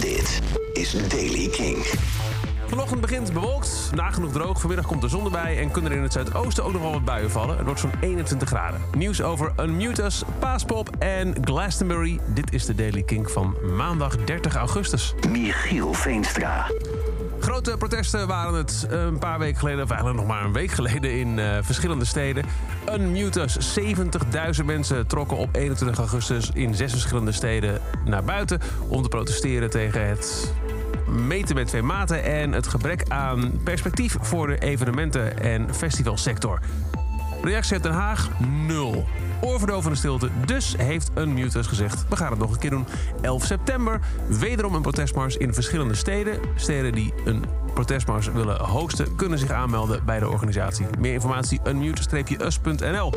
Dit is Daily King. Vanochtend begint bewolkt, nagenoeg droog. Vanmiddag komt de zon erbij en kunnen er in het zuidoosten ook nog wel wat buien vallen. Het wordt zo'n 21 graden. Nieuws over Unmutus, Paaspop en Glastonbury. Dit is de Daily King van maandag 30 augustus. Michiel Veenstra. Grote protesten waren het een paar weken geleden, of eigenlijk nog maar een week geleden, in eh, verschillende steden. Unmutus, 70.000 mensen trokken op 21 augustus in zes verschillende steden naar buiten om te protesteren tegen het meten met twee maten en het gebrek aan perspectief voor de evenementen- en festivalsector. Reactie uit Den Haag? Nul. Oorverdovende stilte. Dus heeft een Mutus gezegd: we gaan het nog een keer doen. 11 september. Wederom een protestmars in verschillende steden. Steden die een protestmars willen hosten, kunnen zich aanmelden bij de organisatie. Meer informatie: unmute-us.nl.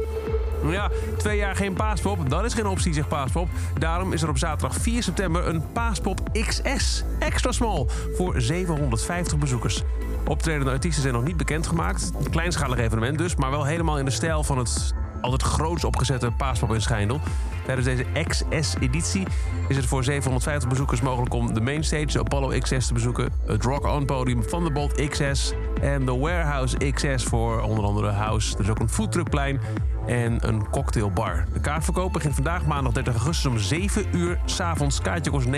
Ja, twee jaar geen paaspop, dat is geen optie, zegt Paaspop. Daarom is er op zaterdag 4 september een Paaspop XS, extra small, voor 750 bezoekers. Optredende artiesten zijn nog niet bekendgemaakt. Een kleinschalig evenement dus, maar wel helemaal in de stijl van het altijd groots opgezette Paaspop in Schijndel. Tijdens deze XS-editie is het voor 750 bezoekers mogelijk om de mainstage, Apollo XS, te bezoeken. Het rock-on-podium van de Bolt XS en de Warehouse XS voor onder andere House. Er is ook een foodtruckplein en een cocktailbar. De kaartverkoop begint vandaag maandag 30 augustus om 7 uur s'avonds. Kaartje kost 39,50.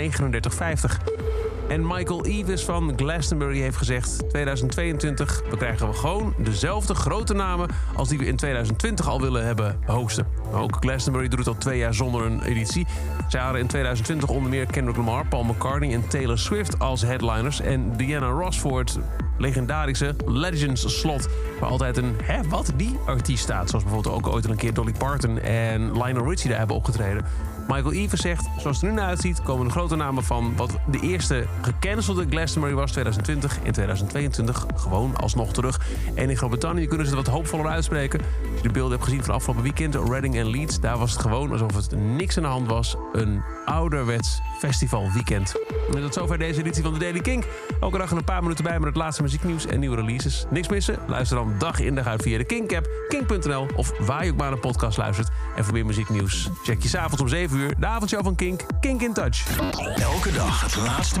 En Michael Eves van Glastonbury heeft gezegd... 2022, we krijgen we gewoon dezelfde grote namen... als die we in 2020 al willen hebben hosten. Ook Glastonbury doet het al twee jaar zonder een editie. Zij hadden in 2020 onder meer Kendrick Lamar, Paul McCartney en Taylor Swift als headliners... en Diana Ross voor het legendarische Legends slot... waar altijd een, hè, wat, die artiest staat. Zoals bijvoorbeeld ook ooit een keer Dolly Parton en Lionel Richie daar hebben opgetreden... Michael Evers zegt, zoals het er nu naar uitziet... komen de grote namen van wat de eerste gecancelde Glastonbury was 2020... in 2022 gewoon alsnog terug. En in Groot-Brittannië kunnen ze het wat hoopvoller uitspreken. Als je de beelden hebt gezien van afgelopen weekend... Reading en Leeds, daar was het gewoon alsof het niks aan de hand was. Een ouderwets festivalweekend. En tot zover deze editie van de Daily Kink. Elke dag een paar minuten bij met het laatste muzieknieuws en nieuwe releases. Niks missen? Luister dan dag in dag uit via de Kink-app, kink.nl... of waar je ook maar een podcast luistert. En voor meer muzieknieuws check je s'avonds om 7 uur de avondshow van Kink, Kink in Touch. Elke dag het laatste